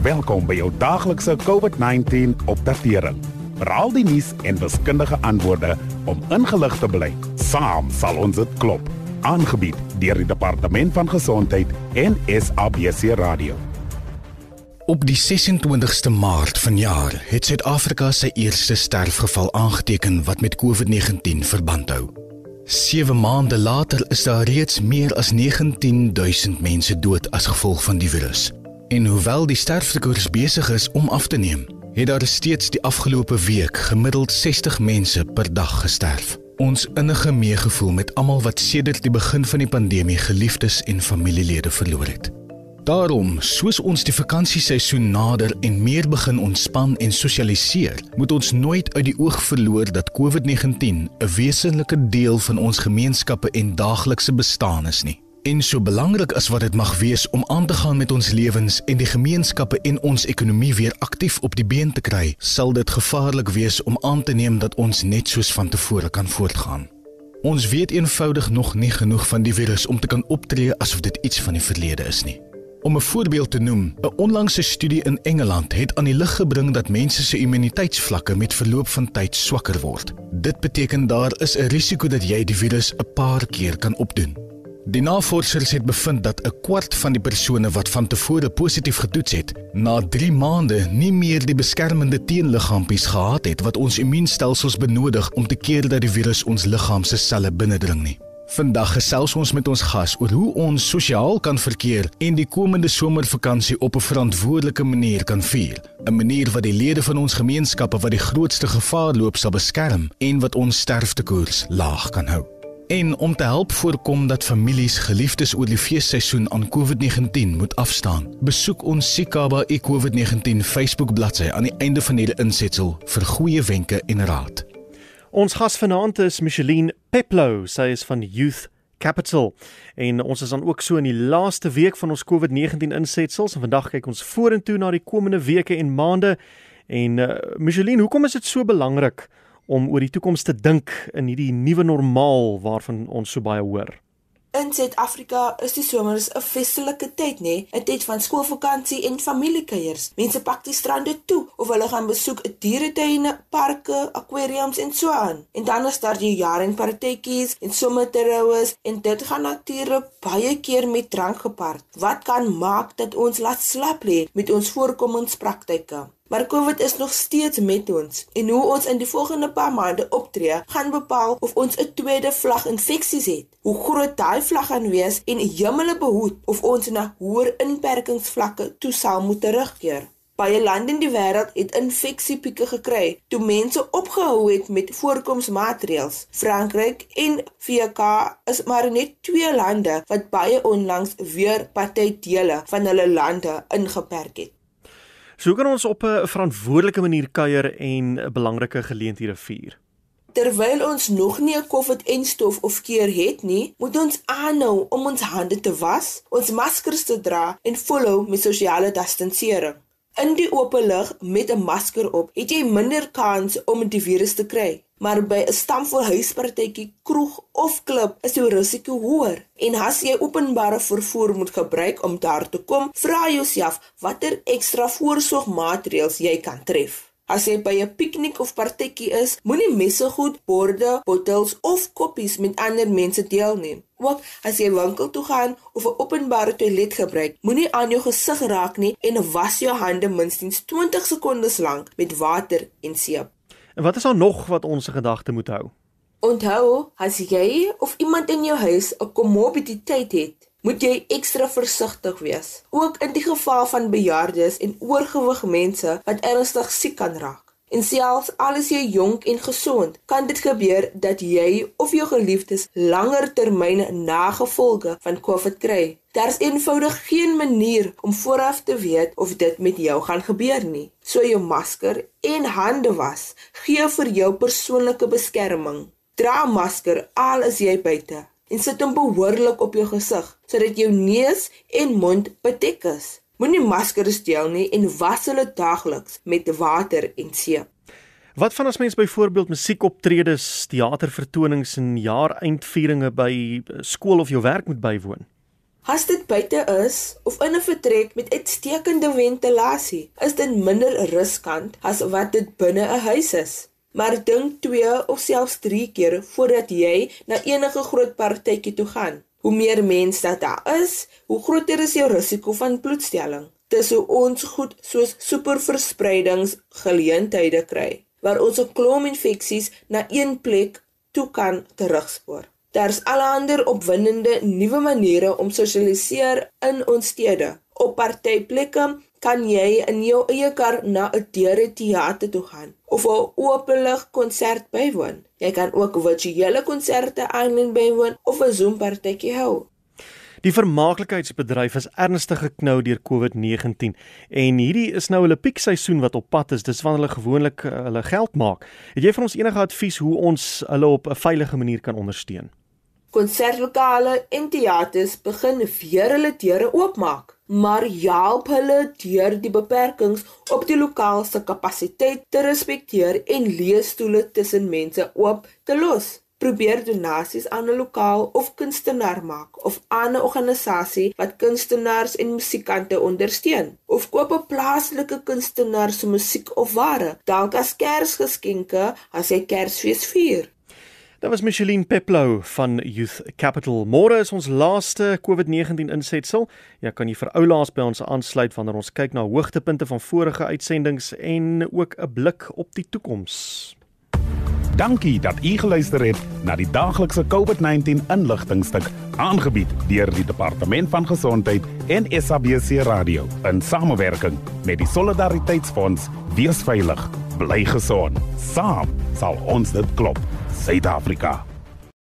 Welkom by jou daglikse COVID-19 opdatering. Veral die nuus en wiskundige antwoorde om ingelig te bly. Saam sal ons dit klop. Aangebied deur die Departement van Gesondheid en SABC Radio. Op die 26ste Maart vanjaar het Suid-Afrika sy eerste sterfgeval aangeteken wat met COVID-19 verband hou. 7 maande later is daar reeds meer as 19000 mense dood as gevolg van die virus. En hoewel die sterftekoers besig is om af te neem, het daar steeds die afgelope week gemiddeld 60 mense per dag gesterf. Ons innige meegevoel met almal wat sedert die begin van die pandemie geliefdes en familielede verloor het. Daarom, soos ons die vakansieseisoen nader en meer begin ontspan en sosialiseer, moet ons nooit uit die oog verloor dat COVID-19 'n wesenlike deel van ons gemeenskappe en daaglikse bestaan is nie. En so belangrik as wat dit mag wees om aan te gaan met ons lewens en die gemeenskappe en ons ekonomie weer aktief op die been te kry, sal dit gevaarlik wees om aan te neem dat ons net soos van tevore kan voortgaan. Ons weet eenvoudig nog nie genoeg van die virus om te kan optree asof dit iets van die verlede is nie. Om 'n voorbeeld te noem, 'n onlangse studie in Engeland het aan die lig gebring dat mense se immuniteitsvlakke met verloop van tyd swakker word. Dit beteken daar is 'n risiko dat jy die virus 'n paar keer kan opdoen. Die navorsers het bevind dat 'n kwart van die persone wat van tevore positief getoets het, na 3 maande nie meer die beskermende teenliggaampies gehad het wat ons immuunstelsels benodig om te keer dat die virus ons liggaam se selle binnendring nie. Vandag gesels ons met ons gas oor hoe ons sosiaal kan verkeer en die komende somervakansie op 'n verantwoordelike manier kan vier, 'n manier wat die lede van ons gemeenskappe wat die grootste gevaar loop sal beskerm en wat ons sterftekoers laag kan hou. En om te help voorkom dat families geliefdes oor die feesseisoen aan COVID-19 moet afstaan, besoek ons Sikaba eCOVID-19 Facebook bladsy aan die einde van hierdie insetsel vir goeie wenke en raad. Ons gas vanaand is Micheline Peplo, sy is van Youth Capital en ons is dan ook so in die laaste week van ons COVID-19 insetsels en vandag kyk ons vorentoe na die komende weke en maande. En uh, Micheline, hoekom is dit so belangrik om oor die toekoms te dink in hierdie nuwe normaal waarvan ons so baie hoor. In Suid-Afrika is die somers 'n feestelike tyd, nê? 'n Tyd van skoolvakansie en familiekuiers. Mense pak die strande toe of hulle gaan besoek dieretuine, parke, akwariums en so aan. En dan is daar die jaar en partytjies en sommertroues en dit gaan natuurlik baie keer met drank gepaard. Wat kan maak dat ons laat slap lê met ons voorkomingspraktyke? Maar COVID is nog steeds met ons en hoe ons in die volgende paar maande optree, gaan bepaal of ons 'n tweede vlag infeksies het. Hoe groot daai vlag gaan wees en hemele behoed of ons na hoër inperkingsvlakke toe sal moet terugkeer. Baie lande in die wêreld het infeksiepieke gekry toe mense opgehou het met voorkomsmaatreëls. Frankryk en VK is maar net twee lande wat baie onlangs weer partydele van hulle lande ingeperk het. So kan ons op 'n verantwoordelike manier kuier en belangrike geleenthede vier. Terwyl ons nog nie 'n COVID-en stof of keer het nie, moet ons aanhou om ons hande te was, ons maskers te dra en volhou met sosiale distansering. In die oop lug met 'n masker op, het jy minder kans om die virus te kry maar by 'n stamvol huispartytjie, kroeg of klub is jou risiko hoër. En as jy openbare vervoer moet gebruik om daar te kom, vra jouself watter ekstra voorsorgmaatreëls jy kan tref. As jy by 'n piknik of partytjie is, moenie messe goed, borde, bottels of koppies met ander mense deel nie. Ook as jy winkel toe gaan of 'n openbare toilet gebruik, moenie aan jou gesig raak nie en was jou hande minstens 20 sekondes lank met water en seep. En wat is daar nog wat ons se gedagte moet hou? Onthou, as jy of iemand in jou huis 'n komorbiditeit het, moet jy ekstra versigtig wees, ook in die geval van bejaardes en oorgewig mense wat ernstig siek kan raak. En selfs al is jy jonk en gesond, kan dit gebeur dat jy of jou geliefdes langer termyn nagevolge van COVID kry. Daar's eenvoudig geen manier om vooraf te weet of dit met jou gaan gebeur nie. So jou masker en hande was gee vir jou persoonlike beskerming. Dra 'n masker al is jy buite en sit hom behoorlik op jou gesig sodat jou neus en mond bedek is. Moenie maskers deel nie en was hulle daagliks met water en seep. Wat van as mens byvoorbeeld musiekoptredes, teatervertonings en jaareindvieringe by skool of jou werk moet bywoon? As dit buite is of in 'n vertrek met uitstekende ventilasie, is dit minder riskant as wat dit binne 'n huis is. Maar dink 2 of selfs 3 keer voordat jy na enige groot partytjie toe gaan. Hoe meer mense dat daar is, hoe groter is jou risiko van bloedstelling. Dis hoe ons goed soos superverspreidings geleenthede kry waar ons 'n klomp infeksies na een plek toe kan terugspoor. Daar's allerlei opwindende nuwe maniere om sosialiseer in ons stede. Op partyplekke kan jy in jou eie kar na 'n deure teater toe gaan of 'n openlig konsert bywoon. Jy kan ook virtuele konserte aanlyn bywoon of 'n Zoom partytjie hou. Die vermaaklikheidsbedryf is ernstig geknou deur COVID-19 en hierdie is nou hulle piekseisoen wat op pad is. Dis wanneer hulle gewoonlik uh, hulle geld maak. Het jy vir ons enige advies hoe ons hulle op 'n veilige manier kan ondersteun? Konsertlokale en teaters begin weer hulle deure oopmaak, maar help hulle deur die beperkings op die lokaal se kapasiteit te respekteer en leesstoele tussen mense oop te los. Probeer donasies aan 'n lokaal of kunstenaar maak of aan 'n organisasie wat kunstenaars en musikante ondersteun of koop 'n plaaslike kunstenaar se musiek of ware dalk as kersgeskenke as jy Kersfees vier. Dit was Micheline Peplou van Youth Capital. Môre is ons laaste COVID-19 insetsel. Jy kan jy vir oulaas by ons aansluit wanneer ons kyk na hoogtepunte van vorige uitsendings en ook 'n blik op die toekoms. Dankie dat u geluister het na die daaglikse COVID-19 inligtingstuk aangebied deur die Departement van Gesondheid en SABC Radio in samewerking met die Solidariteitsfonds. Wees veilig, bly gesond. Saam sal ons dit klop. Suid-Afrika.